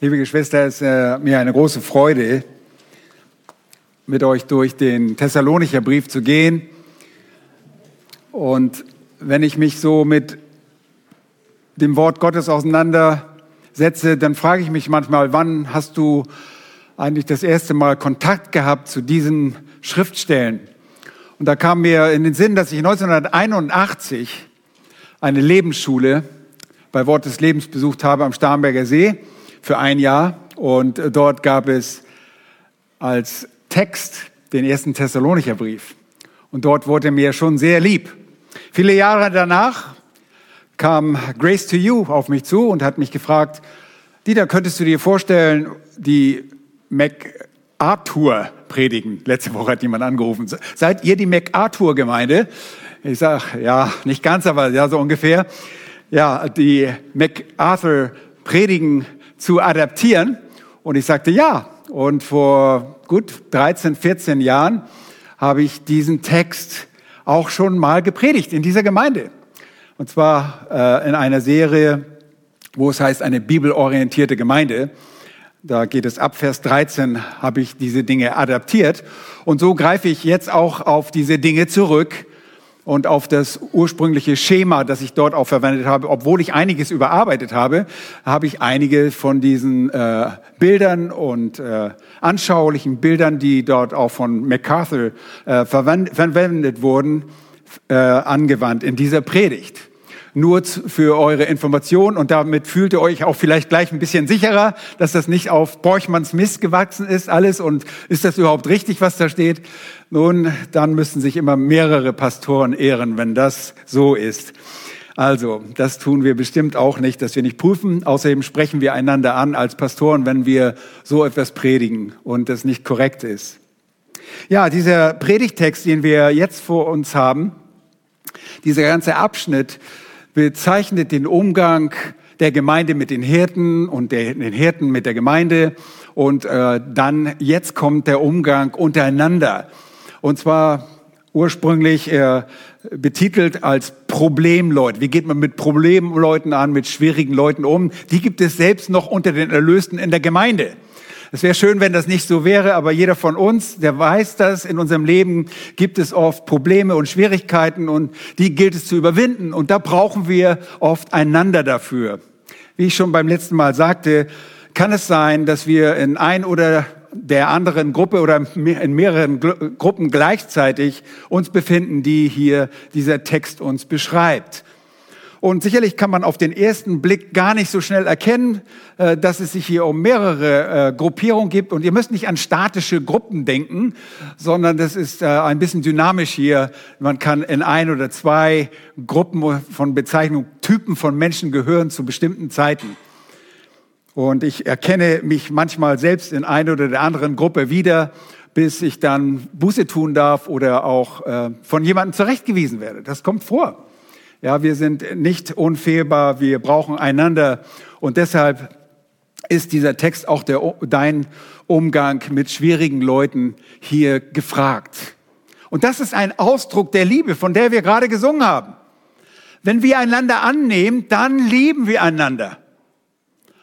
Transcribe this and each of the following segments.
Liebe Geschwister, es ist äh, mir eine große Freude, mit euch durch den Thessalonicher Brief zu gehen. Und wenn ich mich so mit dem Wort Gottes auseinandersetze, dann frage ich mich manchmal, wann hast du eigentlich das erste Mal Kontakt gehabt zu diesen Schriftstellen? Und da kam mir in den Sinn, dass ich 1981 eine Lebensschule bei Wort des Lebens besucht habe am Starnberger See für ein Jahr. Und dort gab es als Text den ersten Thessalonicher Brief. Und dort wurde mir schon sehr lieb. Viele Jahre danach kam Grace to You auf mich zu und hat mich gefragt, Dieter, könntest du dir vorstellen, die MacArthur predigen? Letzte Woche hat jemand angerufen. Seid ihr die MacArthur-Gemeinde? Ich sage, ja, nicht ganz, aber ja, so ungefähr. Ja, die MacArthur predigen zu adaptieren. Und ich sagte ja. Und vor gut 13, 14 Jahren habe ich diesen Text auch schon mal gepredigt in dieser Gemeinde. Und zwar äh, in einer Serie, wo es heißt, eine bibelorientierte Gemeinde. Da geht es ab Vers 13, habe ich diese Dinge adaptiert. Und so greife ich jetzt auch auf diese Dinge zurück, und auf das ursprüngliche Schema, das ich dort auch verwendet habe, obwohl ich einiges überarbeitet habe, habe ich einige von diesen äh, Bildern und äh, anschaulichen Bildern, die dort auch von MacArthur äh, verwendet wurden, äh, angewandt in dieser Predigt nur für eure Information und damit fühlt ihr euch auch vielleicht gleich ein bisschen sicherer, dass das nicht auf Borchmanns Mist gewachsen ist alles und ist das überhaupt richtig, was da steht? Nun, dann müssen sich immer mehrere Pastoren ehren, wenn das so ist. Also, das tun wir bestimmt auch nicht, dass wir nicht prüfen. Außerdem sprechen wir einander an als Pastoren, wenn wir so etwas predigen und das nicht korrekt ist. Ja, dieser Predigtext, den wir jetzt vor uns haben, dieser ganze Abschnitt bezeichnet den Umgang der Gemeinde mit den Hirten und den Hirten mit der Gemeinde. Und äh, dann jetzt kommt der Umgang untereinander. Und zwar ursprünglich äh, betitelt als Problemleute. Wie geht man mit Problemleuten an, mit schwierigen Leuten um? Die gibt es selbst noch unter den Erlösten in der Gemeinde. Es wäre schön, wenn das nicht so wäre, aber jeder von uns, der weiß das, in unserem Leben gibt es oft Probleme und Schwierigkeiten und die gilt es zu überwinden. Und da brauchen wir oft einander dafür. Wie ich schon beim letzten Mal sagte, kann es sein, dass wir in ein oder der anderen Gruppe oder in mehreren Gruppen gleichzeitig uns befinden, die hier dieser Text uns beschreibt. Und sicherlich kann man auf den ersten Blick gar nicht so schnell erkennen, äh, dass es sich hier um mehrere äh, Gruppierungen gibt. Und ihr müsst nicht an statische Gruppen denken, sondern das ist äh, ein bisschen dynamisch hier. Man kann in ein oder zwei Gruppen von Bezeichnung, Typen von Menschen gehören zu bestimmten Zeiten. Und ich erkenne mich manchmal selbst in eine oder der anderen Gruppe wieder, bis ich dann Buße tun darf oder auch von jemandem zurechtgewiesen werde. Das kommt vor. Ja, wir sind nicht unfehlbar, wir brauchen einander. Und deshalb ist dieser Text auch der, dein Umgang mit schwierigen Leuten hier gefragt. Und das ist ein Ausdruck der Liebe, von der wir gerade gesungen haben. Wenn wir einander annehmen, dann lieben wir einander.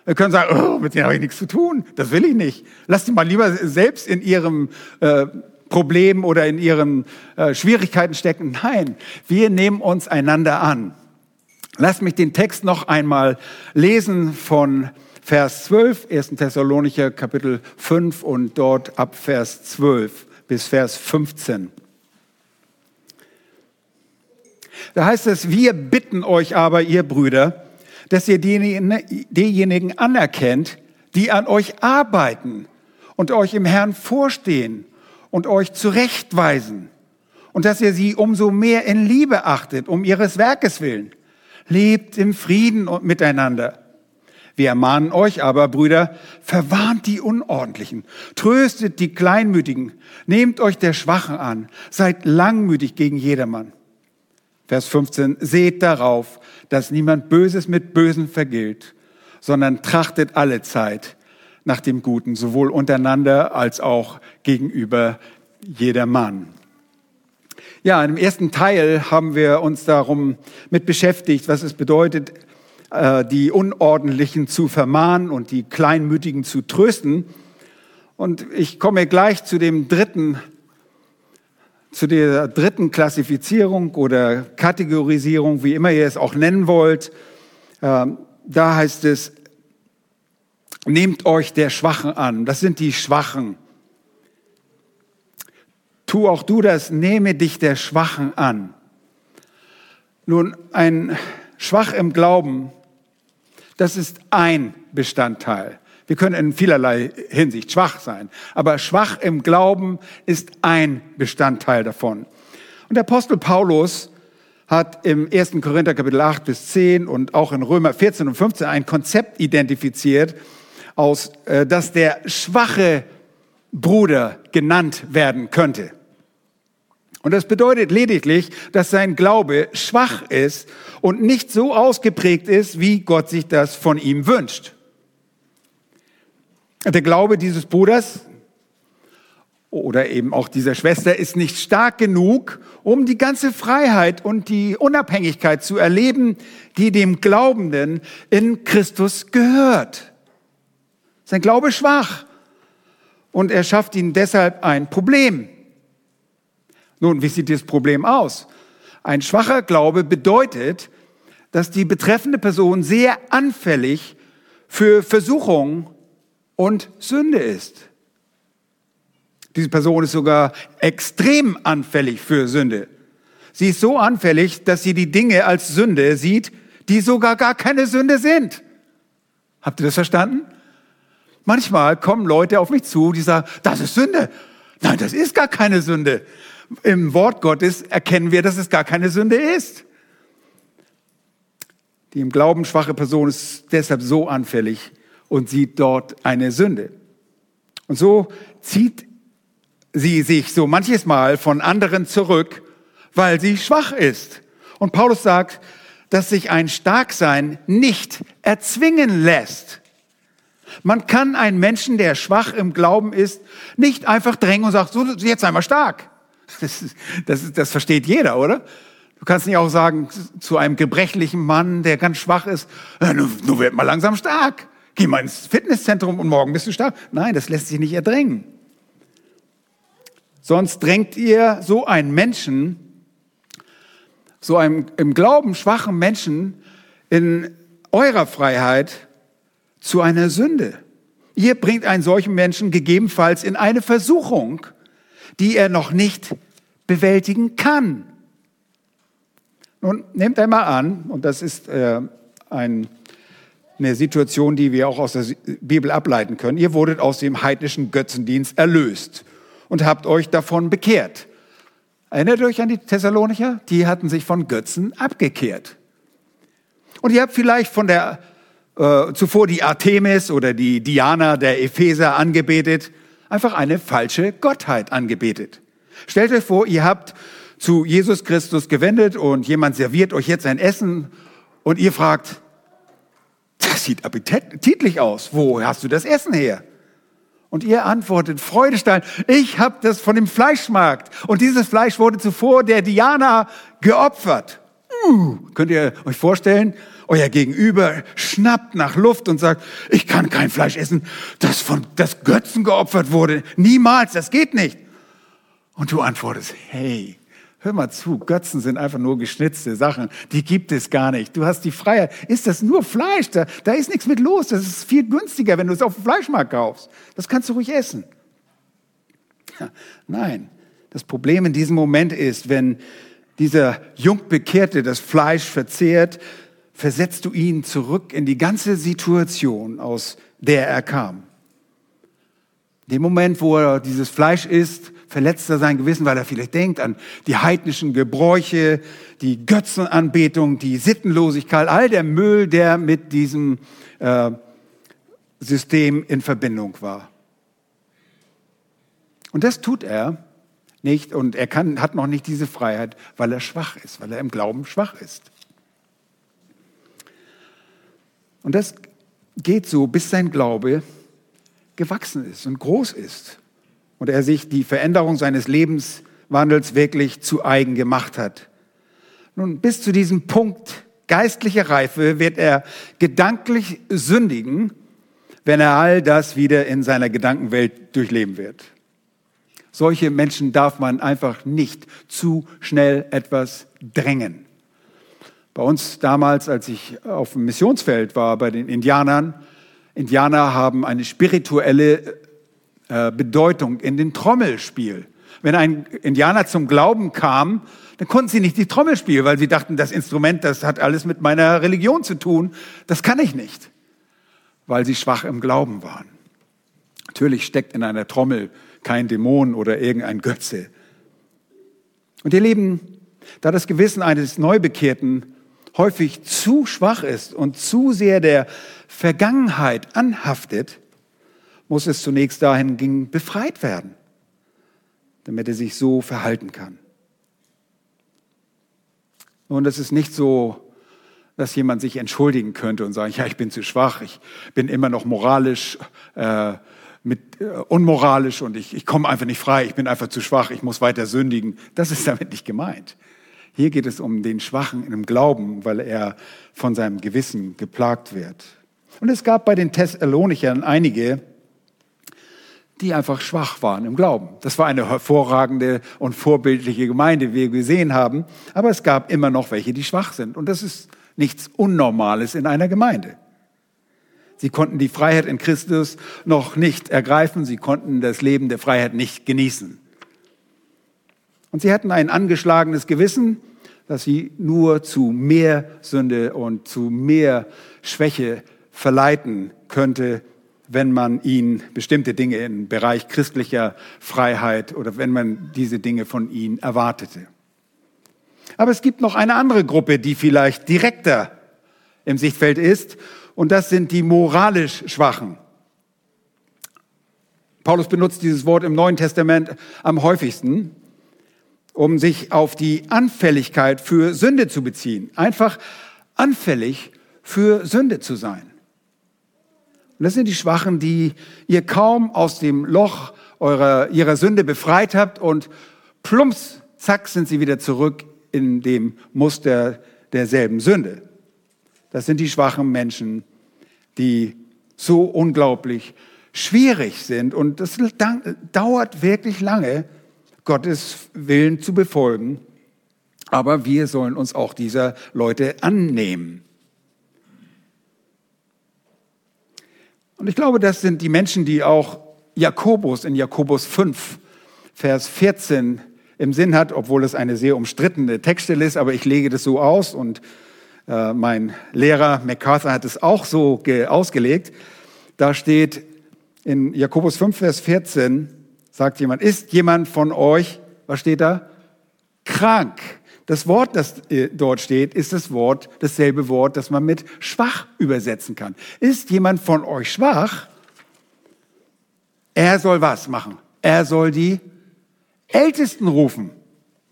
Wir können sagen, oh, mit denen habe ich nichts zu tun. Das will ich nicht. Lass die mal lieber selbst in ihrem äh, Problemen oder in ihren äh, Schwierigkeiten stecken. Nein, wir nehmen uns einander an. Lass mich den Text noch einmal lesen von Vers 12, 1. Thessalonicher Kapitel 5 und dort ab Vers 12 bis Vers 15. Da heißt es, wir bitten euch aber, ihr Brüder, dass ihr diejenigen anerkennt, die an euch arbeiten und euch im Herrn vorstehen und euch zurechtweisen und dass ihr sie umso mehr in Liebe achtet, um ihres Werkes willen. Lebt im Frieden miteinander. Wir ermahnen euch aber, Brüder, verwarnt die Unordentlichen, tröstet die Kleinmütigen, nehmt euch der Schwachen an, seid langmütig gegen jedermann. Vers 15, seht darauf, dass niemand Böses mit Bösen vergilt, sondern trachtet alle Zeit nach dem Guten, sowohl untereinander als auch gegenüber jedermann. Ja, im ersten Teil haben wir uns darum mit beschäftigt, was es bedeutet, äh, die Unordentlichen zu vermahnen und die Kleinmütigen zu trösten. Und ich komme gleich zu dem dritten, zu der dritten Klassifizierung oder Kategorisierung, wie immer ihr es auch nennen wollt. Ähm, da heißt es, nehmt euch der Schwachen an. Das sind die Schwachen. Tu auch du das, nehme dich der Schwachen an. Nun, ein Schwach im Glauben, das ist ein Bestandteil. Wir können in vielerlei Hinsicht schwach sein, aber schwach im Glauben ist ein Bestandteil davon. Und der Apostel Paulus hat im 1. Korinther Kapitel 8 bis 10 und auch in Römer 14 und 15 ein Konzept identifiziert, aus, äh, dass der schwache Bruder genannt werden könnte. Und das bedeutet lediglich, dass sein Glaube schwach ist und nicht so ausgeprägt ist, wie Gott sich das von ihm wünscht. Der Glaube dieses Bruders oder eben auch dieser Schwester ist nicht stark genug, um die ganze Freiheit und die Unabhängigkeit zu erleben, die dem Glaubenden in Christus gehört. Sein Glaube ist schwach und er schafft ihnen deshalb ein Problem. Nun, wie sieht dieses Problem aus? Ein schwacher Glaube bedeutet, dass die betreffende Person sehr anfällig für Versuchung und Sünde ist. Diese Person ist sogar extrem anfällig für Sünde. Sie ist so anfällig, dass sie die Dinge als Sünde sieht, die sogar gar keine Sünde sind. Habt ihr das verstanden? Manchmal kommen Leute auf mich zu, die sagen, das ist Sünde. Nein, das ist gar keine Sünde im Wort Gottes erkennen wir, dass es gar keine Sünde ist. Die im Glauben schwache Person ist deshalb so anfällig und sieht dort eine Sünde. Und so zieht sie sich so manches Mal von anderen zurück, weil sie schwach ist. Und Paulus sagt, dass sich ein Starksein nicht erzwingen lässt. Man kann einen Menschen, der schwach im Glauben ist, nicht einfach drängen und sagen, so, jetzt einmal stark. Das, das, das versteht jeder, oder? Du kannst nicht auch sagen zu einem gebrechlichen Mann, der ganz schwach ist, du, du werd mal langsam stark. Geh mal ins Fitnesszentrum und morgen bist du stark. Nein, das lässt sich nicht erdrängen. Sonst drängt ihr so einen Menschen, so einem im Glauben schwachen Menschen in eurer Freiheit zu einer Sünde. Ihr bringt einen solchen Menschen gegebenenfalls in eine Versuchung, die er noch nicht bewältigen kann. Nun, nehmt einmal an, und das ist äh, ein, eine Situation, die wir auch aus der Bibel ableiten können, ihr wurdet aus dem heidnischen Götzendienst erlöst und habt euch davon bekehrt. Erinnert euch an die Thessalonicher? Die hatten sich von Götzen abgekehrt. Und ihr habt vielleicht von der äh, zuvor die Artemis oder die Diana der Epheser angebetet, einfach eine falsche Gottheit angebetet. Stellt euch vor, ihr habt zu Jesus Christus gewendet und jemand serviert euch jetzt ein Essen und ihr fragt, das sieht appetitlich aus. Wo hast du das Essen her? Und ihr antwortet, Freudestein, ich habe das von dem Fleischmarkt. Und dieses Fleisch wurde zuvor der Diana geopfert. Uh, könnt ihr euch vorstellen? Euer Gegenüber schnappt nach Luft und sagt, ich kann kein Fleisch essen, das von das Götzen geopfert wurde. Niemals, das geht nicht. Und du antwortest, hey, hör mal zu, Götzen sind einfach nur geschnitzte Sachen, die gibt es gar nicht. Du hast die Freiheit. Ist das nur Fleisch? Da, da ist nichts mit los. Das ist viel günstiger, wenn du es auf dem Fleischmarkt kaufst. Das kannst du ruhig essen. Nein, das Problem in diesem Moment ist, wenn dieser Jungbekehrte das Fleisch verzehrt, versetzt du ihn zurück in die ganze Situation, aus der er kam. In dem Moment, wo er dieses Fleisch isst, verletzt er sein Gewissen, weil er vielleicht denkt an die heidnischen Gebräuche, die Götzenanbetung, die Sittenlosigkeit, all der Müll, der mit diesem äh, System in Verbindung war. Und das tut er nicht und er kann, hat noch nicht diese Freiheit, weil er schwach ist, weil er im Glauben schwach ist. Und das geht so, bis sein Glaube gewachsen ist und groß ist und er sich die Veränderung seines Lebenswandels wirklich zu eigen gemacht hat. Nun, bis zu diesem Punkt geistliche Reife wird er gedanklich sündigen, wenn er all das wieder in seiner Gedankenwelt durchleben wird. Solche Menschen darf man einfach nicht zu schnell etwas drängen. Bei uns damals, als ich auf dem Missionsfeld war, bei den Indianern, Indianer haben eine spirituelle äh, Bedeutung in dem Trommelspiel. Wenn ein Indianer zum Glauben kam, dann konnten sie nicht die Trommel spielen, weil sie dachten, das Instrument, das hat alles mit meiner Religion zu tun, das kann ich nicht, weil sie schwach im Glauben waren. Natürlich steckt in einer Trommel kein Dämon oder irgendein Götze. Und ihr Lieben, da das Gewissen eines Neubekehrten häufig zu schwach ist und zu sehr der Vergangenheit anhaftet, muss es zunächst dahin befreit werden, damit er sich so verhalten kann. Und es ist nicht so, dass jemand sich entschuldigen könnte und sagen, ja, ich bin zu schwach, ich bin immer noch moralisch äh, mit, äh, unmoralisch und ich, ich komme einfach nicht frei, ich bin einfach zu schwach, ich muss weiter sündigen. Das ist damit nicht gemeint. Hier geht es um den Schwachen im Glauben, weil er von seinem Gewissen geplagt wird. Und es gab bei den Thessalonichern einige, die einfach schwach waren im Glauben. Das war eine hervorragende und vorbildliche Gemeinde, wie wir gesehen haben. Aber es gab immer noch welche, die schwach sind. Und das ist nichts Unnormales in einer Gemeinde. Sie konnten die Freiheit in Christus noch nicht ergreifen. Sie konnten das Leben der Freiheit nicht genießen. Und sie hatten ein angeschlagenes Gewissen, das sie nur zu mehr Sünde und zu mehr Schwäche verleiten könnte, wenn man ihnen bestimmte Dinge im Bereich christlicher Freiheit oder wenn man diese Dinge von ihnen erwartete. Aber es gibt noch eine andere Gruppe, die vielleicht direkter im Sichtfeld ist und das sind die moralisch Schwachen. Paulus benutzt dieses Wort im Neuen Testament am häufigsten, um sich auf die Anfälligkeit für Sünde zu beziehen. Einfach anfällig für Sünde zu sein. Und das sind die Schwachen, die ihr kaum aus dem Loch eurer, ihrer Sünde befreit habt und plumps, zack, sind sie wieder zurück in dem Muster derselben Sünde. Das sind die schwachen Menschen, die so unglaublich schwierig sind. Und das dauert wirklich lange, Gottes Willen zu befolgen. Aber wir sollen uns auch dieser Leute annehmen. Und ich glaube, das sind die Menschen, die auch Jakobus in Jakobus 5, Vers 14 im Sinn hat, obwohl es eine sehr umstrittene Textstelle ist, aber ich lege das so aus und äh, mein Lehrer MacArthur hat es auch so ausgelegt. Da steht in Jakobus 5, Vers 14, sagt jemand, ist jemand von euch, was steht da? Krank. Das Wort, das äh, dort steht, ist das Wort, dasselbe Wort, das man mit schwach übersetzen kann. Ist jemand von euch schwach? Er soll was machen? Er soll die Ältesten rufen.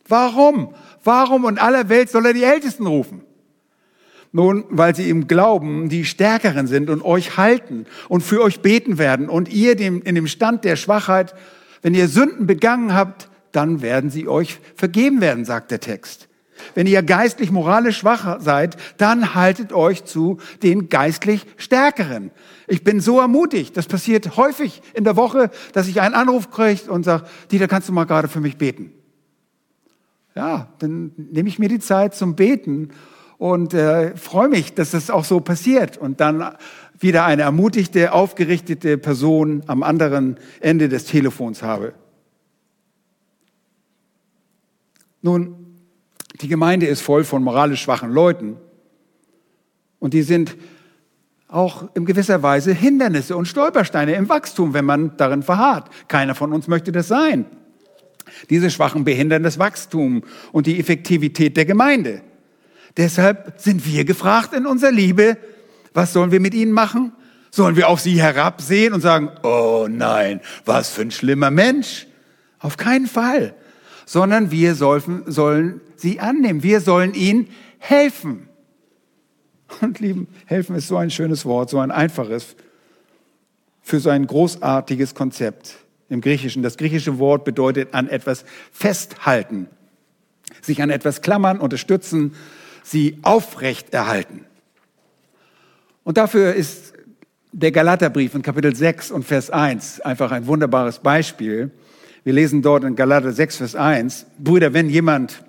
Warum? Warum in aller Welt soll er die Ältesten rufen? Nun, weil sie im Glauben die Stärkeren sind und euch halten und für euch beten werden und ihr dem, in dem Stand der Schwachheit, wenn ihr Sünden begangen habt, dann werden sie euch vergeben werden, sagt der Text. Wenn ihr geistlich, moralisch schwach seid, dann haltet euch zu den geistlich Stärkeren. Ich bin so ermutigt. Das passiert häufig in der Woche, dass ich einen Anruf kriege und sage, Dieter, kannst du mal gerade für mich beten? Ja, dann nehme ich mir die Zeit zum Beten und äh, freue mich, dass das auch so passiert. Und dann wieder eine ermutigte, aufgerichtete Person am anderen Ende des Telefons habe. Nun, die Gemeinde ist voll von moralisch schwachen Leuten und die sind auch in gewisser Weise Hindernisse und Stolpersteine im Wachstum, wenn man darin verharrt. Keiner von uns möchte das sein. Diese Schwachen behindern das Wachstum und die Effektivität der Gemeinde. Deshalb sind wir gefragt in unserer Liebe, was sollen wir mit ihnen machen? Sollen wir auf sie herabsehen und sagen, oh nein, was für ein schlimmer Mensch? Auf keinen Fall. Sondern wir sollen, sie annehmen. Wir sollen ihnen helfen. Und lieben, helfen ist so ein schönes Wort, so ein einfaches für so ein großartiges Konzept im Griechischen. Das griechische Wort bedeutet an etwas festhalten, sich an etwas klammern, unterstützen, sie aufrecht erhalten. Und dafür ist der Galaterbrief in Kapitel 6 und Vers 1 einfach ein wunderbares Beispiel. Wir lesen dort in Galater 6, Vers 1, Brüder, wenn jemand,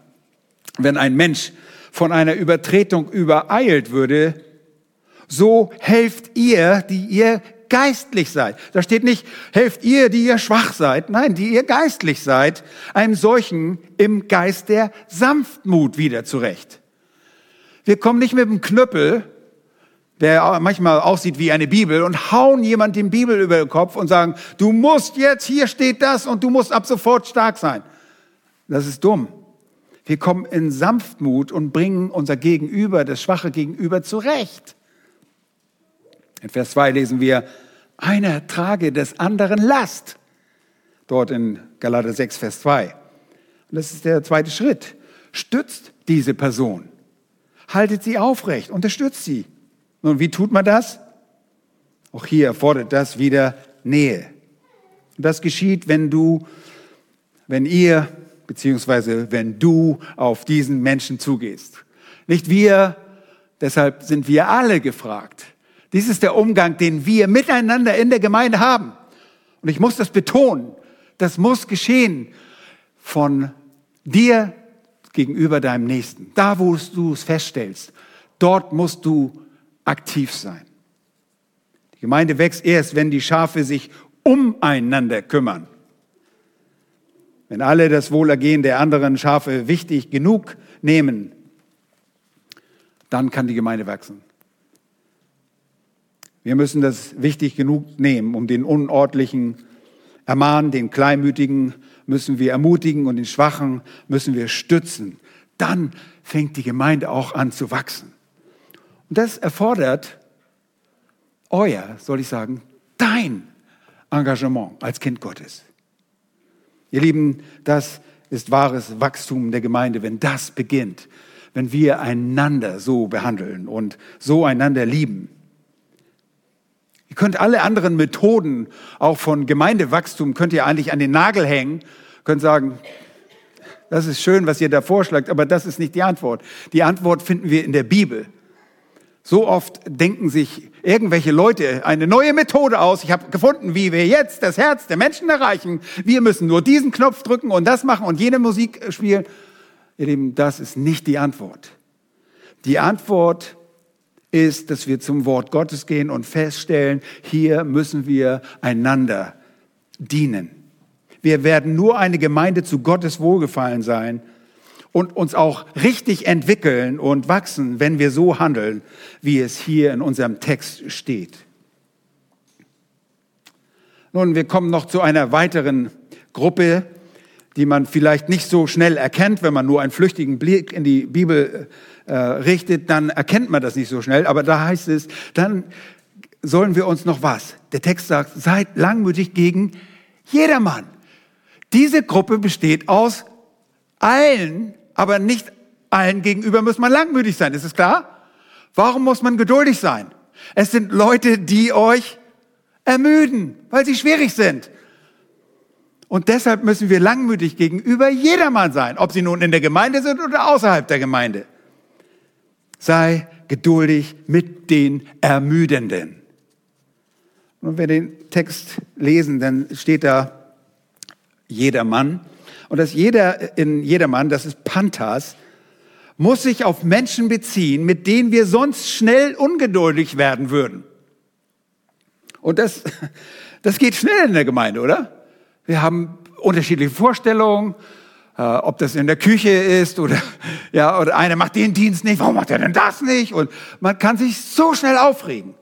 wenn ein Mensch von einer Übertretung übereilt würde, so helft ihr, die ihr geistlich seid. Da steht nicht, helft ihr, die ihr schwach seid. Nein, die ihr geistlich seid, einem solchen im Geist der Sanftmut wieder zurecht. Wir kommen nicht mit dem Knüppel, der manchmal aussieht wie eine Bibel und hauen jemand den Bibel über den Kopf und sagen, du musst jetzt, hier steht das und du musst ab sofort stark sein. Das ist dumm. Wir kommen in Sanftmut und bringen unser Gegenüber, das schwache Gegenüber zurecht. In Vers 2 lesen wir, einer trage des anderen Last. Dort in Galater 6, Vers 2. Und das ist der zweite Schritt. Stützt diese Person. Haltet sie aufrecht, unterstützt sie. Nun, wie tut man das? Auch hier erfordert das wieder Nähe. Das geschieht, wenn du, wenn ihr, beziehungsweise wenn du auf diesen Menschen zugehst. Nicht wir, deshalb sind wir alle gefragt. Dies ist der Umgang, den wir miteinander in der Gemeinde haben. Und ich muss das betonen. Das muss geschehen von dir gegenüber deinem Nächsten. Da, wo du es feststellst, dort musst du aktiv sein. Die Gemeinde wächst erst, wenn die Schafe sich umeinander kümmern. Wenn alle das Wohlergehen der anderen Schafe wichtig genug nehmen, dann kann die Gemeinde wachsen. Wir müssen das wichtig genug nehmen, um den Unordentlichen ermahnen, den Kleinmütigen müssen wir ermutigen und den Schwachen müssen wir stützen. Dann fängt die Gemeinde auch an zu wachsen. Und das erfordert euer, soll ich sagen, dein Engagement als Kind Gottes. Ihr Lieben, das ist wahres Wachstum der Gemeinde, wenn das beginnt, wenn wir einander so behandeln und so einander lieben. Ihr könnt alle anderen Methoden, auch von Gemeindewachstum, könnt ihr eigentlich an den Nagel hängen, könnt sagen, das ist schön, was ihr da vorschlagt, aber das ist nicht die Antwort. Die Antwort finden wir in der Bibel. So oft denken sich irgendwelche Leute eine neue Methode aus. Ich habe gefunden, wie wir jetzt das Herz der Menschen erreichen. Wir müssen nur diesen Knopf drücken und das machen und jene Musik spielen. Ihr Lieben, das ist nicht die Antwort. Die Antwort ist, dass wir zum Wort Gottes gehen und feststellen, hier müssen wir einander dienen. Wir werden nur eine Gemeinde zu Gottes Wohlgefallen sein, und uns auch richtig entwickeln und wachsen, wenn wir so handeln, wie es hier in unserem Text steht. Nun, wir kommen noch zu einer weiteren Gruppe, die man vielleicht nicht so schnell erkennt, wenn man nur einen flüchtigen Blick in die Bibel äh, richtet, dann erkennt man das nicht so schnell. Aber da heißt es, dann sollen wir uns noch was? Der Text sagt, seid langmütig gegen jedermann. Diese Gruppe besteht aus allen aber nicht allen gegenüber muss man langmütig sein. Ist es klar? Warum muss man geduldig sein? Es sind Leute, die euch ermüden, weil sie schwierig sind. Und deshalb müssen wir langmütig gegenüber jedermann sein, ob sie nun in der Gemeinde sind oder außerhalb der Gemeinde. Sei geduldig mit den Ermüdenden. Und wenn wir den Text lesen, dann steht da jedermann. Und das jeder in jedermann, das ist Pantas, muss sich auf Menschen beziehen, mit denen wir sonst schnell ungeduldig werden würden. Und das, das geht schnell in der Gemeinde, oder? Wir haben unterschiedliche Vorstellungen, äh, ob das in der Küche ist oder, ja, oder einer macht den Dienst nicht, warum macht er denn das nicht? Und man kann sich so schnell aufregen.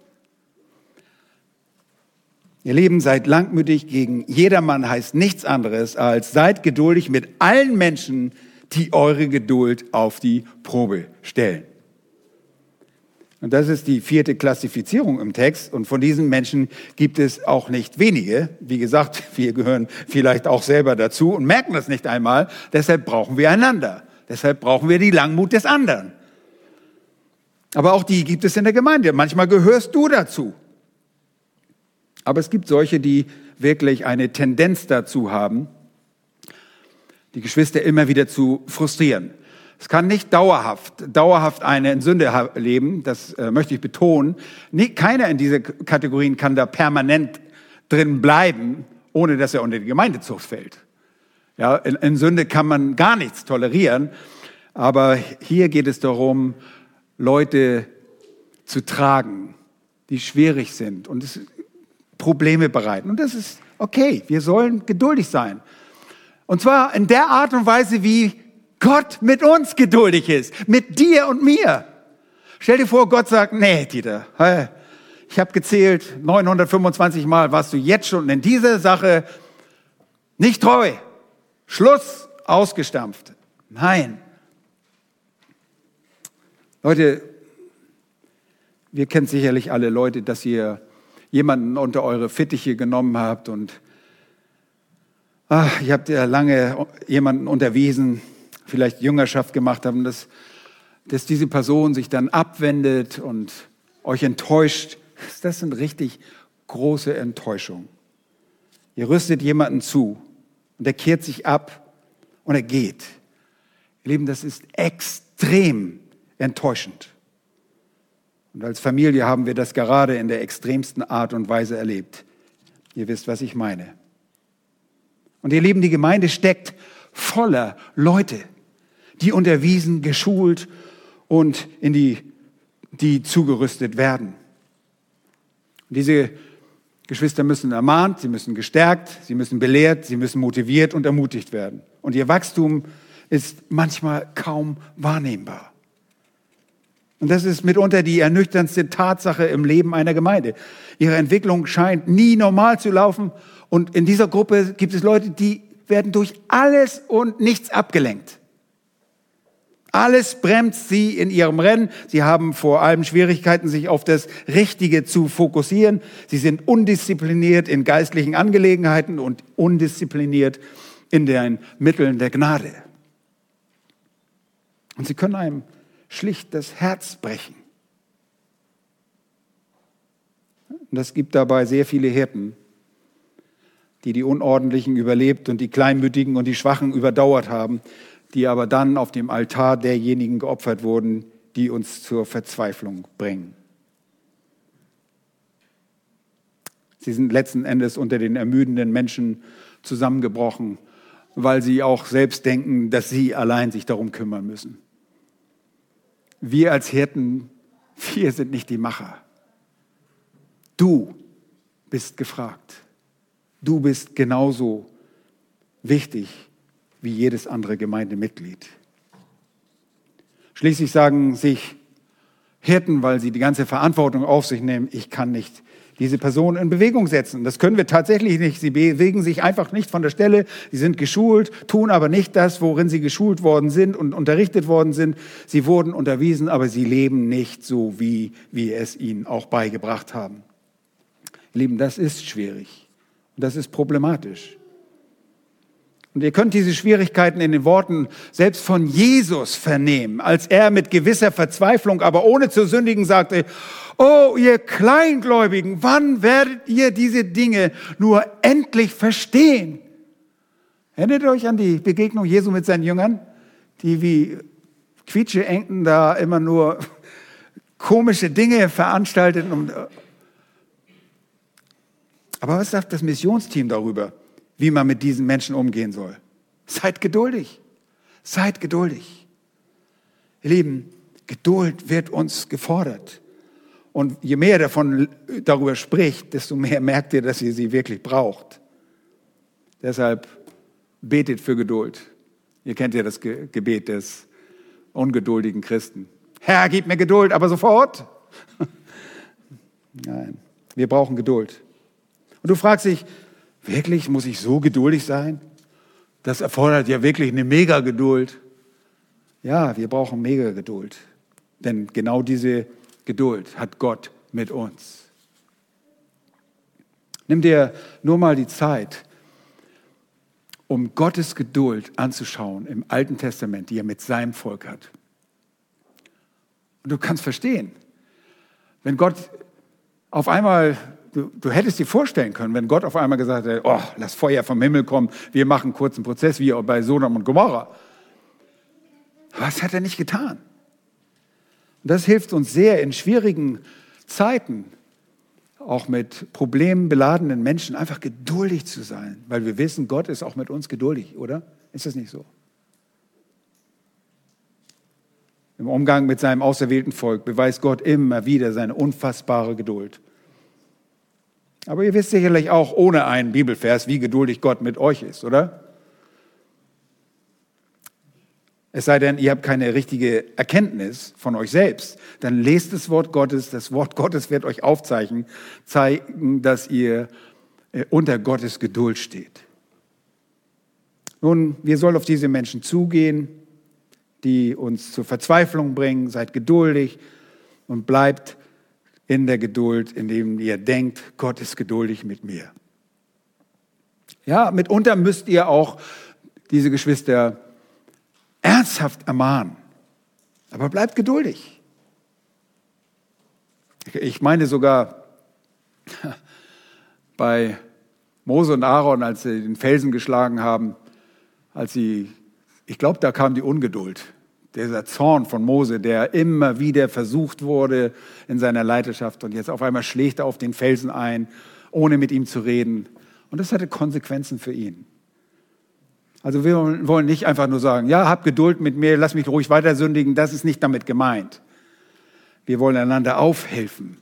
Ihr Leben seid langmütig gegen jedermann heißt nichts anderes als seid geduldig mit allen Menschen, die eure Geduld auf die Probe stellen. Und das ist die vierte Klassifizierung im Text. Und von diesen Menschen gibt es auch nicht wenige. Wie gesagt, wir gehören vielleicht auch selber dazu und merken das nicht einmal. Deshalb brauchen wir einander. Deshalb brauchen wir die Langmut des anderen. Aber auch die gibt es in der Gemeinde. Manchmal gehörst du dazu. Aber es gibt solche, die wirklich eine Tendenz dazu haben, die Geschwister immer wieder zu frustrieren. Es kann nicht dauerhaft, dauerhaft eine in Sünde leben, das äh, möchte ich betonen. Nie, keiner in diese Kategorien kann da permanent drin bleiben, ohne dass er unter die Gemeindezucht fällt. Ja, in, in Sünde kann man gar nichts tolerieren, aber hier geht es darum, Leute zu tragen, die schwierig sind und es Probleme bereiten. Und das ist okay, wir sollen geduldig sein. Und zwar in der Art und Weise, wie Gott mit uns geduldig ist, mit dir und mir. Stell dir vor, Gott sagt, nee, Dieter, ich habe gezählt, 925 Mal warst du jetzt schon in dieser Sache nicht treu. Schluss, ausgestampft. Nein. Leute, wir kennen sicherlich alle Leute, dass ihr jemanden unter eure Fittiche genommen habt und ach, ihr habt ja lange jemanden unterwiesen, vielleicht Jüngerschaft gemacht haben, dass, dass diese Person sich dann abwendet und euch enttäuscht, das sind richtig große Enttäuschungen. Ihr rüstet jemanden zu und er kehrt sich ab und er geht. Ihr Lieben, das ist extrem enttäuschend. Und als Familie haben wir das gerade in der extremsten Art und Weise erlebt. Ihr wisst, was ich meine. Und ihr Lieben, die Gemeinde steckt voller Leute, die unterwiesen, geschult und in die, die zugerüstet werden. Und diese Geschwister müssen ermahnt, sie müssen gestärkt, sie müssen belehrt, sie müssen motiviert und ermutigt werden. Und ihr Wachstum ist manchmal kaum wahrnehmbar. Und das ist mitunter die ernüchterndste Tatsache im Leben einer Gemeinde. Ihre Entwicklung scheint nie normal zu laufen. Und in dieser Gruppe gibt es Leute, die werden durch alles und nichts abgelenkt. Alles bremst sie in ihrem Rennen. Sie haben vor allem Schwierigkeiten, sich auf das Richtige zu fokussieren. Sie sind undiszipliniert in geistlichen Angelegenheiten und undiszipliniert in den Mitteln der Gnade. Und sie können einem schlicht das Herz brechen. Und es gibt dabei sehr viele Hirten, die die Unordentlichen überlebt und die Kleinmütigen und die Schwachen überdauert haben, die aber dann auf dem Altar derjenigen geopfert wurden, die uns zur Verzweiflung bringen. Sie sind letzten Endes unter den ermüdenden Menschen zusammengebrochen, weil sie auch selbst denken, dass sie allein sich darum kümmern müssen. Wir als Hirten, wir sind nicht die Macher. Du bist gefragt. Du bist genauso wichtig wie jedes andere Gemeindemitglied. Schließlich sagen sich Hirten, weil sie die ganze Verantwortung auf sich nehmen, ich kann nicht diese Person in Bewegung setzen. Das können wir tatsächlich nicht. Sie bewegen sich einfach nicht von der Stelle. Sie sind geschult, tun aber nicht das, worin sie geschult worden sind und unterrichtet worden sind. Sie wurden unterwiesen, aber sie leben nicht so, wie wir es ihnen auch beigebracht haben. Lieben, das ist schwierig. Das ist problematisch. Und ihr könnt diese Schwierigkeiten in den Worten selbst von Jesus vernehmen, als er mit gewisser Verzweiflung, aber ohne zu sündigen, sagte, Oh, ihr Kleingläubigen, wann werdet ihr diese Dinge nur endlich verstehen? Erinnert euch an die Begegnung Jesu mit seinen Jüngern, die wie Quietscheenten da immer nur komische Dinge veranstalteten? Aber was sagt das Missionsteam darüber, wie man mit diesen Menschen umgehen soll? Seid geduldig. Seid geduldig. Ihr Lieben, Geduld wird uns gefordert. Und je mehr davon darüber spricht, desto mehr merkt ihr, dass ihr sie wirklich braucht. Deshalb betet für Geduld. Ihr kennt ja das Gebet des ungeduldigen Christen. Herr, gib mir Geduld, aber sofort. Nein, wir brauchen Geduld. Und du fragst dich, wirklich, muss ich so geduldig sein? Das erfordert ja wirklich eine Mega-Geduld. Ja, wir brauchen Mega-Geduld. Denn genau diese Geduld hat Gott mit uns. Nimm dir nur mal die Zeit, um Gottes Geduld anzuschauen im Alten Testament, die er mit seinem Volk hat. Und du kannst verstehen, wenn Gott auf einmal, du, du hättest dir vorstellen können, wenn Gott auf einmal gesagt hätte, oh, lass Feuer vom Himmel kommen, wir machen kurzen Prozess, wie bei Sodom und Gomorra. Was hat er nicht getan? Und das hilft uns sehr in schwierigen Zeiten, auch mit problembeladenen Menschen, einfach geduldig zu sein, weil wir wissen, Gott ist auch mit uns geduldig, oder? Ist das nicht so? Im Umgang mit seinem auserwählten Volk beweist Gott immer wieder seine unfassbare Geduld. Aber ihr wisst sicherlich auch ohne einen Bibelvers, wie geduldig Gott mit euch ist, oder? Es sei denn, ihr habt keine richtige Erkenntnis von euch selbst. Dann lest das Wort Gottes. Das Wort Gottes wird euch aufzeichnen, zeigen, dass ihr äh, unter Gottes Geduld steht. Nun, wir sollen auf diese Menschen zugehen, die uns zur Verzweiflung bringen. Seid geduldig und bleibt in der Geduld, indem ihr denkt, Gott ist geduldig mit mir. Ja, mitunter müsst ihr auch diese Geschwister ernsthaft ermahnen. Aber bleibt geduldig. Ich meine sogar bei Mose und Aaron, als sie den Felsen geschlagen haben, als sie, ich glaube, da kam die Ungeduld. Dieser Zorn von Mose, der immer wieder versucht wurde in seiner Leiterschaft und jetzt auf einmal schlägt er auf den Felsen ein, ohne mit ihm zu reden. Und das hatte Konsequenzen für ihn. Also wir wollen nicht einfach nur sagen, ja, hab Geduld mit mir, lass mich ruhig weiter sündigen. Das ist nicht damit gemeint. Wir wollen einander aufhelfen.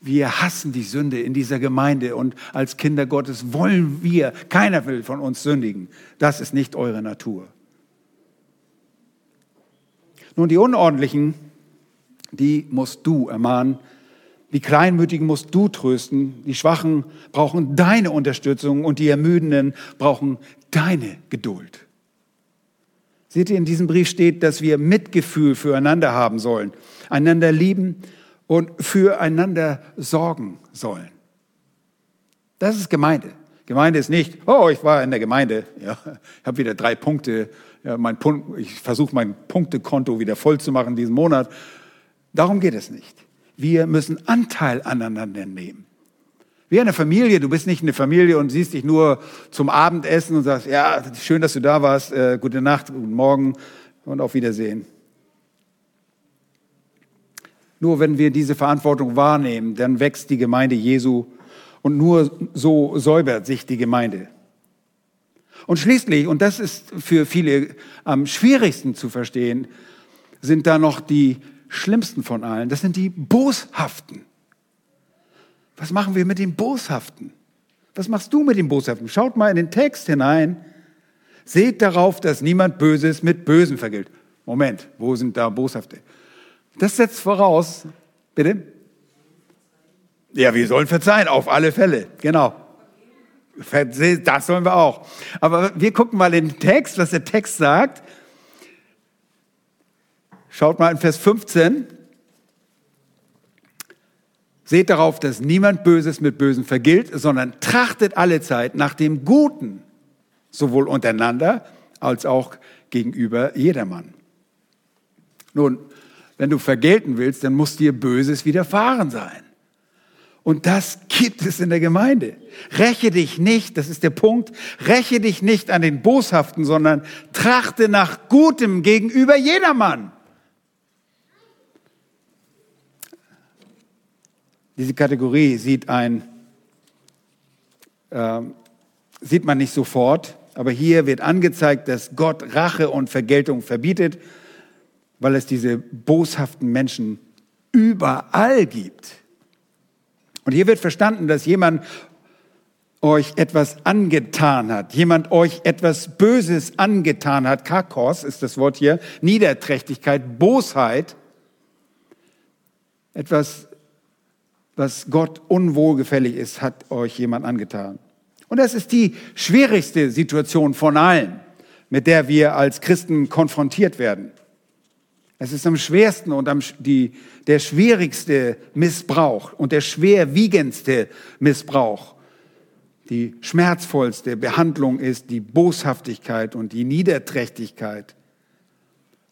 Wir hassen die Sünde in dieser Gemeinde und als Kinder Gottes wollen wir, keiner will von uns sündigen. Das ist nicht eure Natur. Nun, die Unordentlichen, die musst du ermahnen. Die Kleinmütigen musst du trösten. Die Schwachen brauchen deine Unterstützung und die Ermüdenden brauchen deine Geduld. Seht ihr, in diesem Brief steht, dass wir Mitgefühl füreinander haben sollen, einander lieben und füreinander sorgen sollen. Das ist Gemeinde. Gemeinde ist nicht, oh, ich war in der Gemeinde, ja, ich habe wieder drei Punkte, ja, mein Punkt, ich versuche mein Punktekonto wieder voll zu machen diesen Monat. Darum geht es nicht. Wir müssen Anteil aneinander nehmen. Wie eine Familie, du bist nicht eine Familie und siehst dich nur zum Abendessen und sagst, ja, schön, dass du da warst, äh, gute Nacht, guten Morgen und auf Wiedersehen. Nur wenn wir diese Verantwortung wahrnehmen, dann wächst die Gemeinde Jesu und nur so säubert sich die Gemeinde. Und schließlich, und das ist für viele am schwierigsten zu verstehen, sind da noch die schlimmsten von allen. Das sind die Boshaften. Was machen wir mit den Boshaften? Was machst du mit den Boshaften? Schaut mal in den Text hinein. Seht darauf, dass niemand Böses mit Bösen vergilt. Moment, wo sind da Boshafte? Das setzt voraus, bitte? Ja, wir sollen verzeihen, auf alle Fälle, genau. Das sollen wir auch. Aber wir gucken mal in den Text, was der Text sagt. Schaut mal in Vers 15. Seht darauf, dass niemand Böses mit Bösen vergilt, sondern trachtet alle Zeit nach dem Guten, sowohl untereinander als auch gegenüber jedermann. Nun, wenn du vergelten willst, dann muss dir Böses widerfahren sein. Und das gibt es in der Gemeinde. Räche dich nicht, das ist der Punkt, räche dich nicht an den Boshaften, sondern trachte nach Gutem gegenüber jedermann. Diese Kategorie sieht, ein, äh, sieht man nicht sofort, aber hier wird angezeigt, dass Gott Rache und Vergeltung verbietet, weil es diese boshaften Menschen überall gibt. Und hier wird verstanden, dass jemand euch etwas angetan hat, jemand euch etwas Böses angetan hat. Kakos ist das Wort hier, Niederträchtigkeit, Bosheit, etwas was Gott unwohlgefällig ist, hat euch jemand angetan. Und das ist die schwierigste Situation von allen, mit der wir als Christen konfrontiert werden. Es ist am schwersten und am, die, der schwierigste Missbrauch und der schwerwiegendste Missbrauch. Die schmerzvollste Behandlung ist die Boshaftigkeit und die Niederträchtigkeit.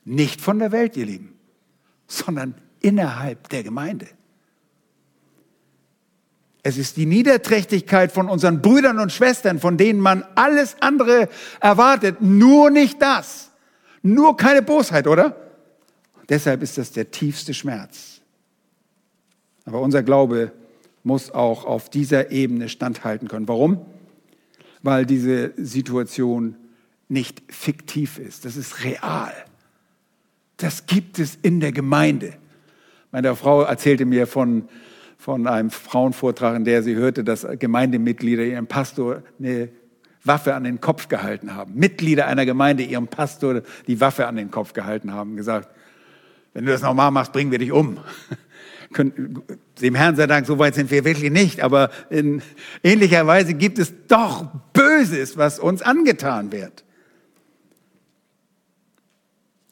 Nicht von der Welt, ihr Lieben, sondern innerhalb der Gemeinde. Es ist die Niederträchtigkeit von unseren Brüdern und Schwestern, von denen man alles andere erwartet, nur nicht das. Nur keine Bosheit, oder? Deshalb ist das der tiefste Schmerz. Aber unser Glaube muss auch auf dieser Ebene standhalten können. Warum? Weil diese Situation nicht fiktiv ist. Das ist real. Das gibt es in der Gemeinde. Meine Frau erzählte mir von, von einem Frauenvortrag, in der sie hörte, dass Gemeindemitglieder ihrem Pastor eine Waffe an den Kopf gehalten haben. Mitglieder einer Gemeinde ihrem Pastor die Waffe an den Kopf gehalten haben, gesagt, wenn du das nochmal machst, bringen wir dich um. Dem Herrn sei Dank, so weit sind wir wirklich nicht, aber in ähnlicher Weise gibt es doch Böses, was uns angetan wird.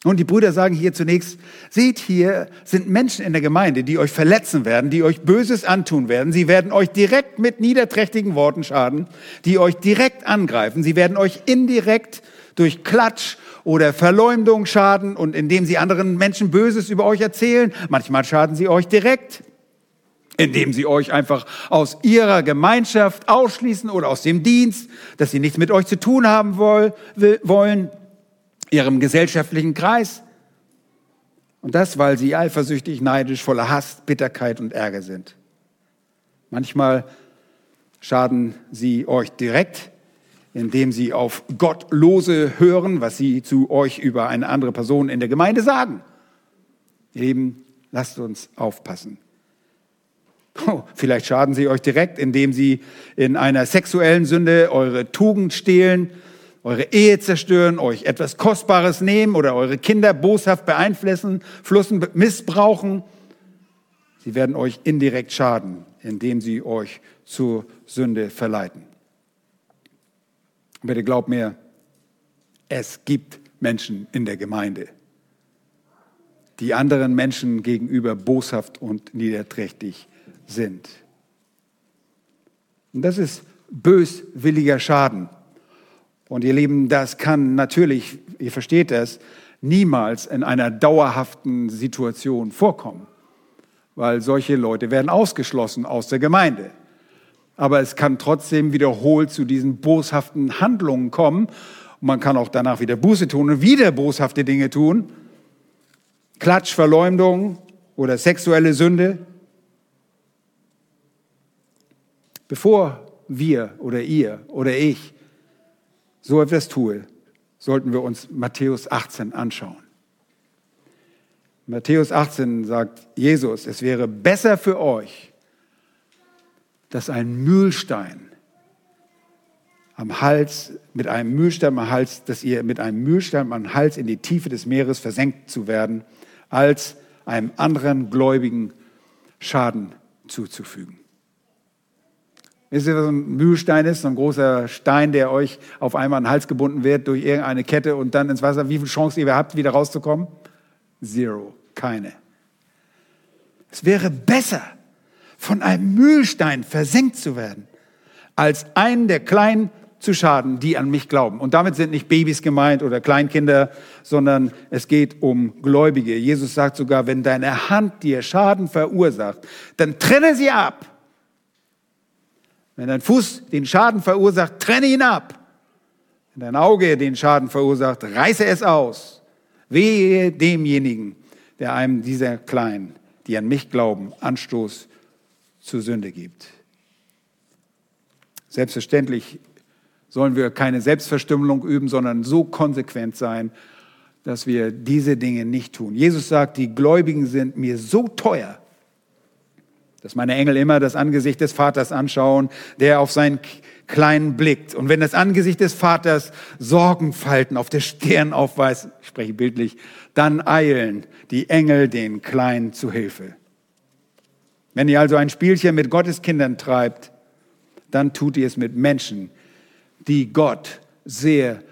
Und die Brüder sagen hier zunächst, seht hier sind Menschen in der Gemeinde, die euch verletzen werden, die euch Böses antun werden. Sie werden euch direkt mit niederträchtigen Worten schaden, die euch direkt angreifen. Sie werden euch indirekt durch Klatsch oder Verleumdung schaden und indem sie anderen Menschen Böses über euch erzählen. Manchmal schaden sie euch direkt, indem sie euch einfach aus ihrer Gemeinschaft ausschließen oder aus dem Dienst, dass sie nichts mit euch zu tun haben wollen ihrem gesellschaftlichen Kreis. Und das, weil sie eifersüchtig, neidisch, voller Hass, Bitterkeit und Ärger sind. Manchmal schaden sie euch direkt, indem sie auf Gottlose hören, was sie zu euch über eine andere Person in der Gemeinde sagen. Ihr Lieben, lasst uns aufpassen. Oh, vielleicht schaden sie euch direkt, indem sie in einer sexuellen Sünde eure Tugend stehlen eure Ehe zerstören, euch etwas Kostbares nehmen oder eure Kinder boshaft beeinflussen, Flussen missbrauchen. Sie werden euch indirekt schaden, indem sie euch zur Sünde verleiten. Bitte glaubt mir, es gibt Menschen in der Gemeinde, die anderen Menschen gegenüber boshaft und niederträchtig sind. Und das ist böswilliger Schaden. Und ihr Lieben, das kann natürlich, ihr versteht das, niemals in einer dauerhaften Situation vorkommen, weil solche Leute werden ausgeschlossen aus der Gemeinde. Aber es kann trotzdem wiederholt zu diesen boshaften Handlungen kommen. Und man kann auch danach wieder Buße tun und wieder boshafte Dinge tun. Klatsch, Verleumdung oder sexuelle Sünde. Bevor wir oder ihr oder ich so etwas tue, sollten wir uns Matthäus 18 anschauen. Matthäus 18 sagt Jesus, es wäre besser für euch, dass ein Mühlstein am Hals, mit einem Mühlstein am Hals, dass ihr mit einem Mühlstein am Hals in die Tiefe des Meeres versenkt zu werden, als einem anderen Gläubigen Schaden zuzufügen. Wisst ihr, was ein Mühlstein ist? So ein großer Stein, der euch auf einmal an den Hals gebunden wird durch irgendeine Kette und dann ins Wasser. Wie viel Chance ihr habt, wieder rauszukommen? Zero. Keine. Es wäre besser, von einem Mühlstein versenkt zu werden, als einen der Kleinen zu schaden, die an mich glauben. Und damit sind nicht Babys gemeint oder Kleinkinder, sondern es geht um Gläubige. Jesus sagt sogar, wenn deine Hand dir Schaden verursacht, dann trenne sie ab wenn dein Fuß den Schaden verursacht, trenne ihn ab. Wenn dein Auge den Schaden verursacht, reiße es aus. Wehe demjenigen, der einem dieser Kleinen, die an mich glauben, Anstoß zur Sünde gibt. Selbstverständlich sollen wir keine Selbstverstümmelung üben, sondern so konsequent sein, dass wir diese Dinge nicht tun. Jesus sagt, die Gläubigen sind mir so teuer, dass meine Engel immer das Angesicht des Vaters anschauen, der auf seinen Kleinen blickt. Und wenn das Angesicht des Vaters Sorgenfalten auf der Stirn aufweist, ich spreche bildlich, dann eilen die Engel den Kleinen zu Hilfe. Wenn ihr also ein Spielchen mit Gottes Kindern treibt, dann tut ihr es mit Menschen, die Gott sehr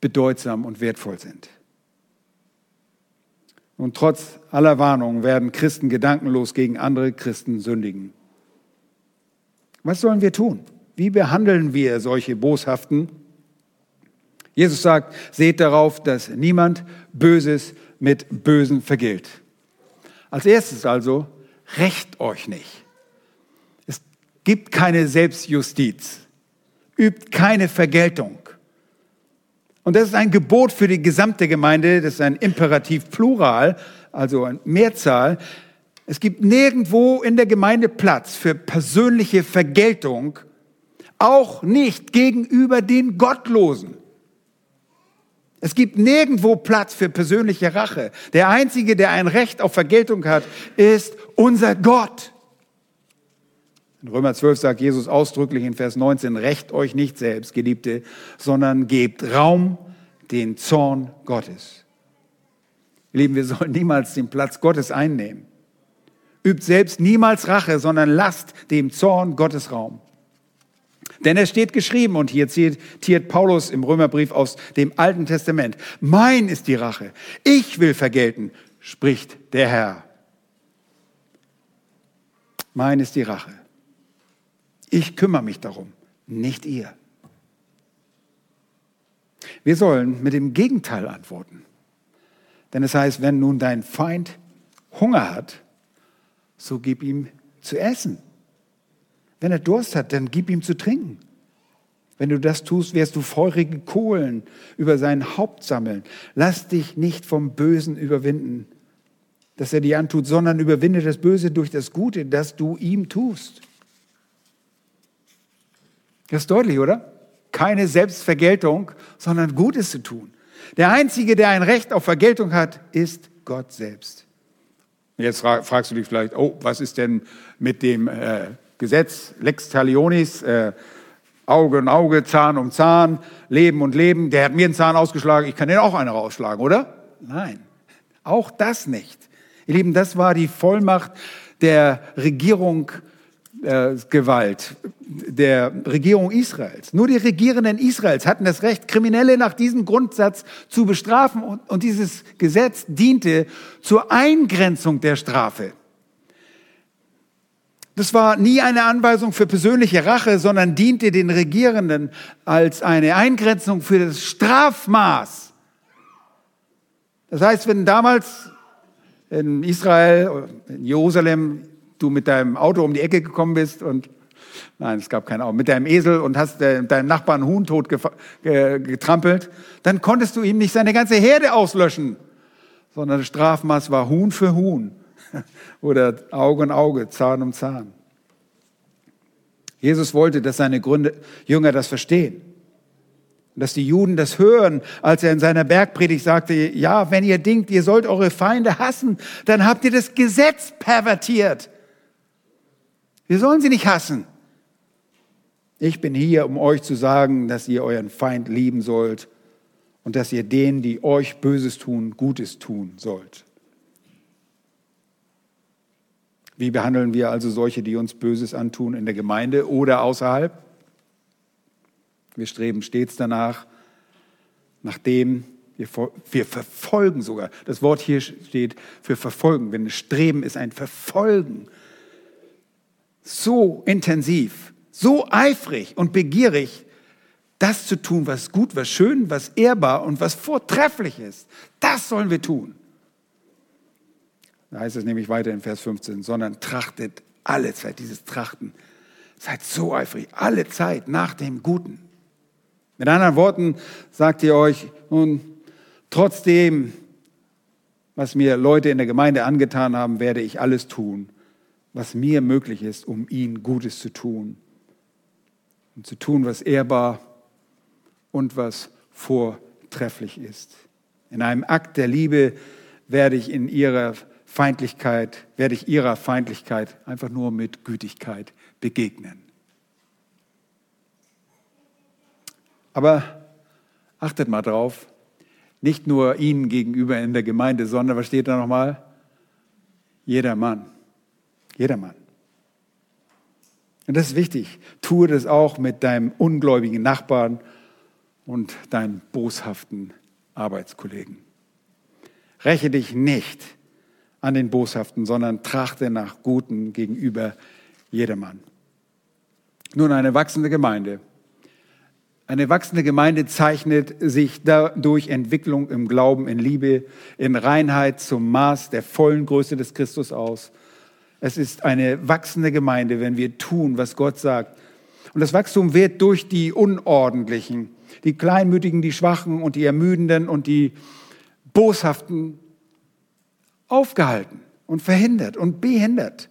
bedeutsam und wertvoll sind. Und trotz aller Warnungen werden Christen gedankenlos gegen andere Christen sündigen. Was sollen wir tun? Wie behandeln wir solche Boshaften? Jesus sagt, seht darauf, dass niemand Böses mit Bösen vergilt. Als erstes also, rächt euch nicht. Es gibt keine Selbstjustiz. Übt keine Vergeltung. Und das ist ein Gebot für die gesamte Gemeinde, das ist ein Imperativ Plural, also eine Mehrzahl. Es gibt nirgendwo in der Gemeinde Platz für persönliche Vergeltung, auch nicht gegenüber den Gottlosen. Es gibt nirgendwo Platz für persönliche Rache. Der Einzige, der ein Recht auf Vergeltung hat, ist unser Gott. In Römer 12 sagt Jesus ausdrücklich in Vers 19, Recht euch nicht selbst, Geliebte, sondern gebt Raum den Zorn Gottes. Ihr Lieben, wir sollen niemals den Platz Gottes einnehmen. Übt selbst niemals Rache, sondern lasst dem Zorn Gottes Raum. Denn es steht geschrieben, und hier zitiert Paulus im Römerbrief aus dem Alten Testament, mein ist die Rache, ich will vergelten, spricht der Herr. Mein ist die Rache. Ich kümmere mich darum, nicht ihr. Wir sollen mit dem Gegenteil antworten. Denn es heißt, wenn nun dein Feind Hunger hat, so gib ihm zu essen. Wenn er Durst hat, dann gib ihm zu trinken. Wenn du das tust, wirst du feurige Kohlen über sein Haupt sammeln. Lass dich nicht vom Bösen überwinden, dass er dir antut, sondern überwinde das Böse durch das Gute, das du ihm tust. Das ist deutlich, oder? Keine Selbstvergeltung, sondern Gutes zu tun. Der Einzige, der ein Recht auf Vergeltung hat, ist Gott selbst. Jetzt fragst du dich vielleicht, oh, was ist denn mit dem äh, Gesetz Lex Talionis, äh, Auge um Auge, Zahn um Zahn, Leben und Leben? Der hat mir einen Zahn ausgeschlagen, ich kann den auch einen rausschlagen, oder? Nein, auch das nicht. Ihr Lieben, das war die Vollmacht der Regierung äh, Gewalt der Regierung Israels. Nur die Regierenden Israels hatten das Recht, Kriminelle nach diesem Grundsatz zu bestrafen und, und dieses Gesetz diente zur Eingrenzung der Strafe. Das war nie eine Anweisung für persönliche Rache, sondern diente den Regierenden als eine Eingrenzung für das Strafmaß. Das heißt, wenn damals in Israel, in Jerusalem du mit deinem Auto um die Ecke gekommen bist und nein, es gab kein Auto, mit deinem Esel und hast äh, deinen Nachbarn Huhn tot getrampelt, dann konntest du ihm nicht seine ganze Herde auslöschen, sondern das Strafmaß war Huhn für Huhn oder Auge um Auge, Zahn um Zahn. Jesus wollte, dass seine Gründe, Jünger das verstehen. Dass die Juden das hören, als er in seiner Bergpredigt sagte, ja, wenn ihr denkt, ihr sollt eure Feinde hassen, dann habt ihr das Gesetz pervertiert. Wir sollen sie nicht hassen. Ich bin hier, um euch zu sagen, dass ihr euren Feind lieben sollt und dass ihr denen, die euch Böses tun, Gutes tun sollt. Wie behandeln wir also solche, die uns Böses antun in der Gemeinde oder außerhalb? Wir streben stets danach, nachdem wir, wir verfolgen sogar. Das Wort hier steht für verfolgen. Wenn Streben ist ein Verfolgen so intensiv, so eifrig und begierig, das zu tun, was gut, was schön, was ehrbar und was vortrefflich ist. Das sollen wir tun. Da heißt es nämlich weiter in Vers 15, sondern trachtet alle Zeit, dieses Trachten. Seid so eifrig, alle Zeit nach dem Guten. Mit anderen Worten sagt ihr euch, nun, trotzdem, was mir Leute in der Gemeinde angetan haben, werde ich alles tun, was mir möglich ist, um ihnen Gutes zu tun. Und zu tun, was ehrbar und was vortrefflich ist. In einem Akt der Liebe werde ich in ihrer Feindlichkeit, werde ich ihrer Feindlichkeit einfach nur mit Gütigkeit begegnen. Aber achtet mal drauf, nicht nur ihnen gegenüber in der Gemeinde, sondern was steht da nochmal? Jeder Mann. Jeder Mann. Und das ist wichtig. Tue das auch mit deinem ungläubigen Nachbarn und deinem boshaften Arbeitskollegen. Räche dich nicht an den Boshaften, sondern trachte nach Guten gegenüber jedermann. Nun, eine wachsende Gemeinde. Eine wachsende Gemeinde zeichnet sich dadurch Entwicklung im Glauben, in Liebe, in Reinheit zum Maß der vollen Größe des Christus aus es ist eine wachsende Gemeinde, wenn wir tun, was Gott sagt. Und das Wachstum wird durch die Unordentlichen, die Kleinmütigen, die Schwachen und die Ermüdenden und die Boshaften aufgehalten und verhindert und behindert.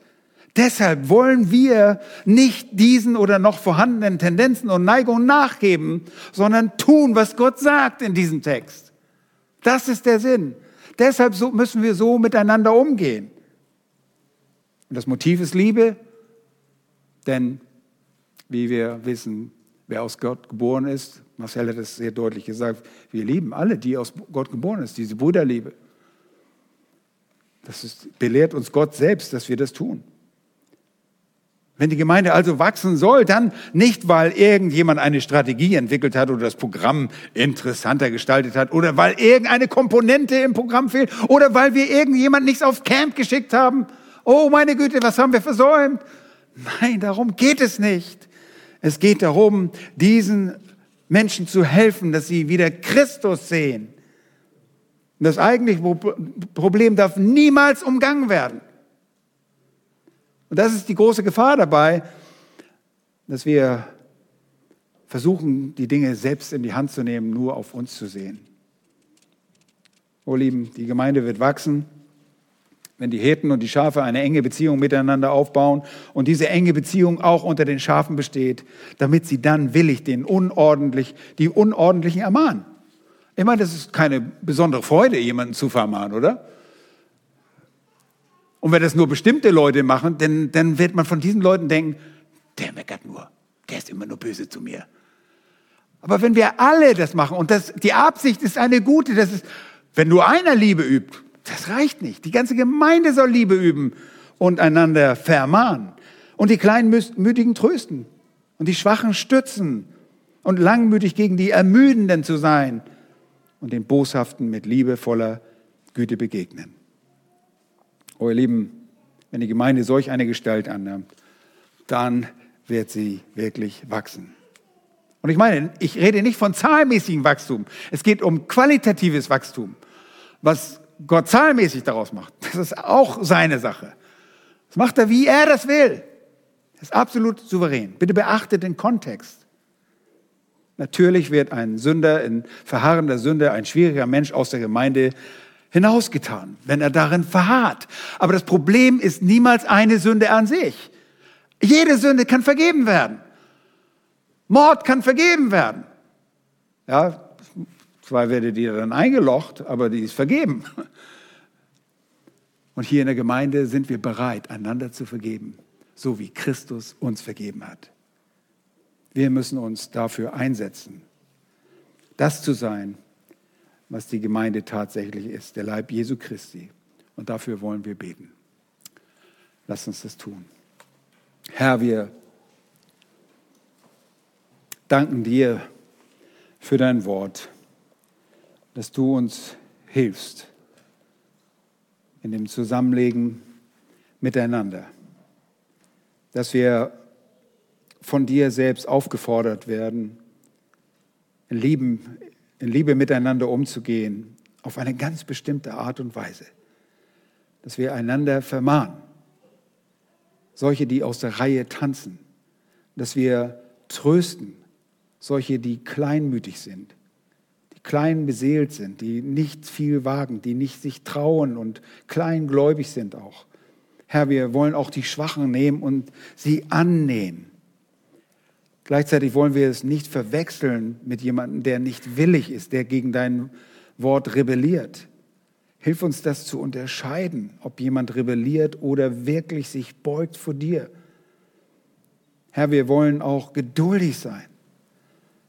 Deshalb wollen wir nicht diesen oder noch vorhandenen Tendenzen und Neigungen nachgeben, sondern tun, was Gott sagt in diesem Text. Das ist der Sinn. Deshalb müssen wir so miteinander umgehen. Und das Motiv ist Liebe, denn wie wir wissen, wer aus Gott geboren ist, Marcel hat es sehr deutlich gesagt, wir lieben alle, die aus Gott geboren ist, diese Bruderliebe. Das ist, belehrt uns Gott selbst, dass wir das tun. Wenn die Gemeinde also wachsen soll, dann nicht, weil irgendjemand eine Strategie entwickelt hat oder das Programm interessanter gestaltet hat oder weil irgendeine Komponente im Programm fehlt oder weil wir irgendjemand nichts auf Camp geschickt haben. Oh meine Güte, was haben wir versäumt? Nein, darum geht es nicht. Es geht darum, diesen Menschen zu helfen, dass sie wieder Christus sehen. Und das eigentliche Problem darf niemals umgangen werden. Und das ist die große Gefahr dabei, dass wir versuchen, die Dinge selbst in die Hand zu nehmen, nur auf uns zu sehen. Oh Lieben, die Gemeinde wird wachsen, wenn die Hirten und die Schafe eine enge Beziehung miteinander aufbauen und diese enge Beziehung auch unter den Schafen besteht, damit sie dann willig den unordentlich, die Unordentlichen ermahnen. Ich meine, das ist keine besondere Freude, jemanden zu vermahnen, oder? Und wenn das nur bestimmte Leute machen, dann, dann wird man von diesen Leuten denken, der meckert nur, der ist immer nur böse zu mir. Aber wenn wir alle das machen und das, die Absicht ist eine gute, das ist, wenn nur einer Liebe übt, das reicht nicht. Die ganze Gemeinde soll Liebe üben und einander vermahnen und die Kleinmütigen trösten und die Schwachen stützen und langmütig gegen die Ermüdenden zu sein und den Boshaften mit liebevoller Güte begegnen. Oh ihr Lieben, wenn die Gemeinde solch eine Gestalt annimmt, dann wird sie wirklich wachsen. Und ich meine, ich rede nicht von zahlmäßigem Wachstum. Es geht um qualitatives Wachstum. Was Gott zahlmäßig daraus macht, das ist auch seine Sache. Das macht er, wie er das will. Das ist absolut souverän. Bitte beachtet den Kontext. Natürlich wird ein Sünder, ein verharrender Sünder, ein schwieriger Mensch aus der Gemeinde hinausgetan, wenn er darin verharrt. Aber das Problem ist niemals eine Sünde an sich. Jede Sünde kann vergeben werden. Mord kann vergeben werden. Ja, zwar werdet ihr dann eingelocht, aber die ist vergeben. Und hier in der Gemeinde sind wir bereit, einander zu vergeben, so wie Christus uns vergeben hat. Wir müssen uns dafür einsetzen, das zu sein, was die Gemeinde tatsächlich ist, der Leib Jesu Christi. Und dafür wollen wir beten. Lass uns das tun. Herr, wir danken dir für dein Wort, dass du uns hilfst in dem Zusammenlegen miteinander, dass wir von dir selbst aufgefordert werden, in Lieben in Liebe miteinander umzugehen, auf eine ganz bestimmte Art und Weise. Dass wir einander vermahnen. Solche, die aus der Reihe tanzen. Dass wir trösten. Solche, die kleinmütig sind. Klein beseelt sind, die nicht viel wagen, die nicht sich trauen und kleingläubig sind auch. Herr, wir wollen auch die Schwachen nehmen und sie annehmen Gleichzeitig wollen wir es nicht verwechseln mit jemandem, der nicht willig ist, der gegen dein Wort rebelliert. Hilf uns das zu unterscheiden, ob jemand rebelliert oder wirklich sich beugt vor dir. Herr, wir wollen auch geduldig sein.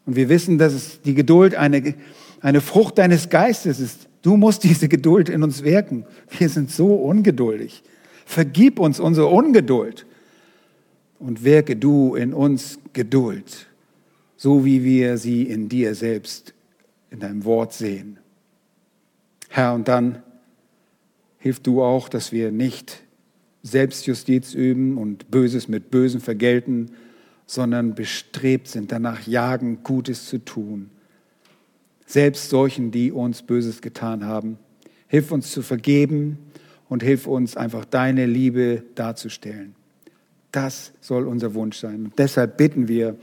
Und wir wissen, dass es die Geduld eine, eine Frucht deines Geistes ist. Du musst diese Geduld in uns wirken. Wir sind so ungeduldig. Vergib uns unsere Ungeduld und wirke du in uns Geduld, so wie wir sie in dir selbst, in deinem Wort sehen. Herr, und dann hilf du auch, dass wir nicht Selbstjustiz üben und Böses mit Bösen vergelten, sondern bestrebt sind, danach jagen, Gutes zu tun. Selbst solchen, die uns Böses getan haben. Hilf uns zu vergeben und hilf uns einfach deine Liebe darzustellen. Das soll unser Wunsch sein. Und deshalb bitten wir,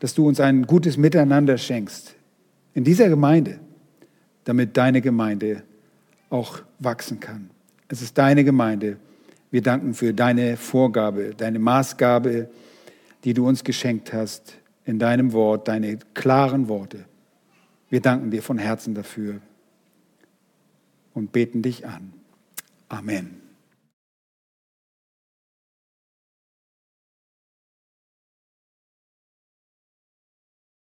dass du uns ein gutes Miteinander schenkst in dieser Gemeinde, damit deine Gemeinde auch wachsen kann. Es ist deine Gemeinde. Wir danken für deine Vorgabe, deine Maßgabe, die du uns geschenkt hast in deinem Wort, deine klaren Worte. Wir danken dir von Herzen dafür und beten dich an. Amen.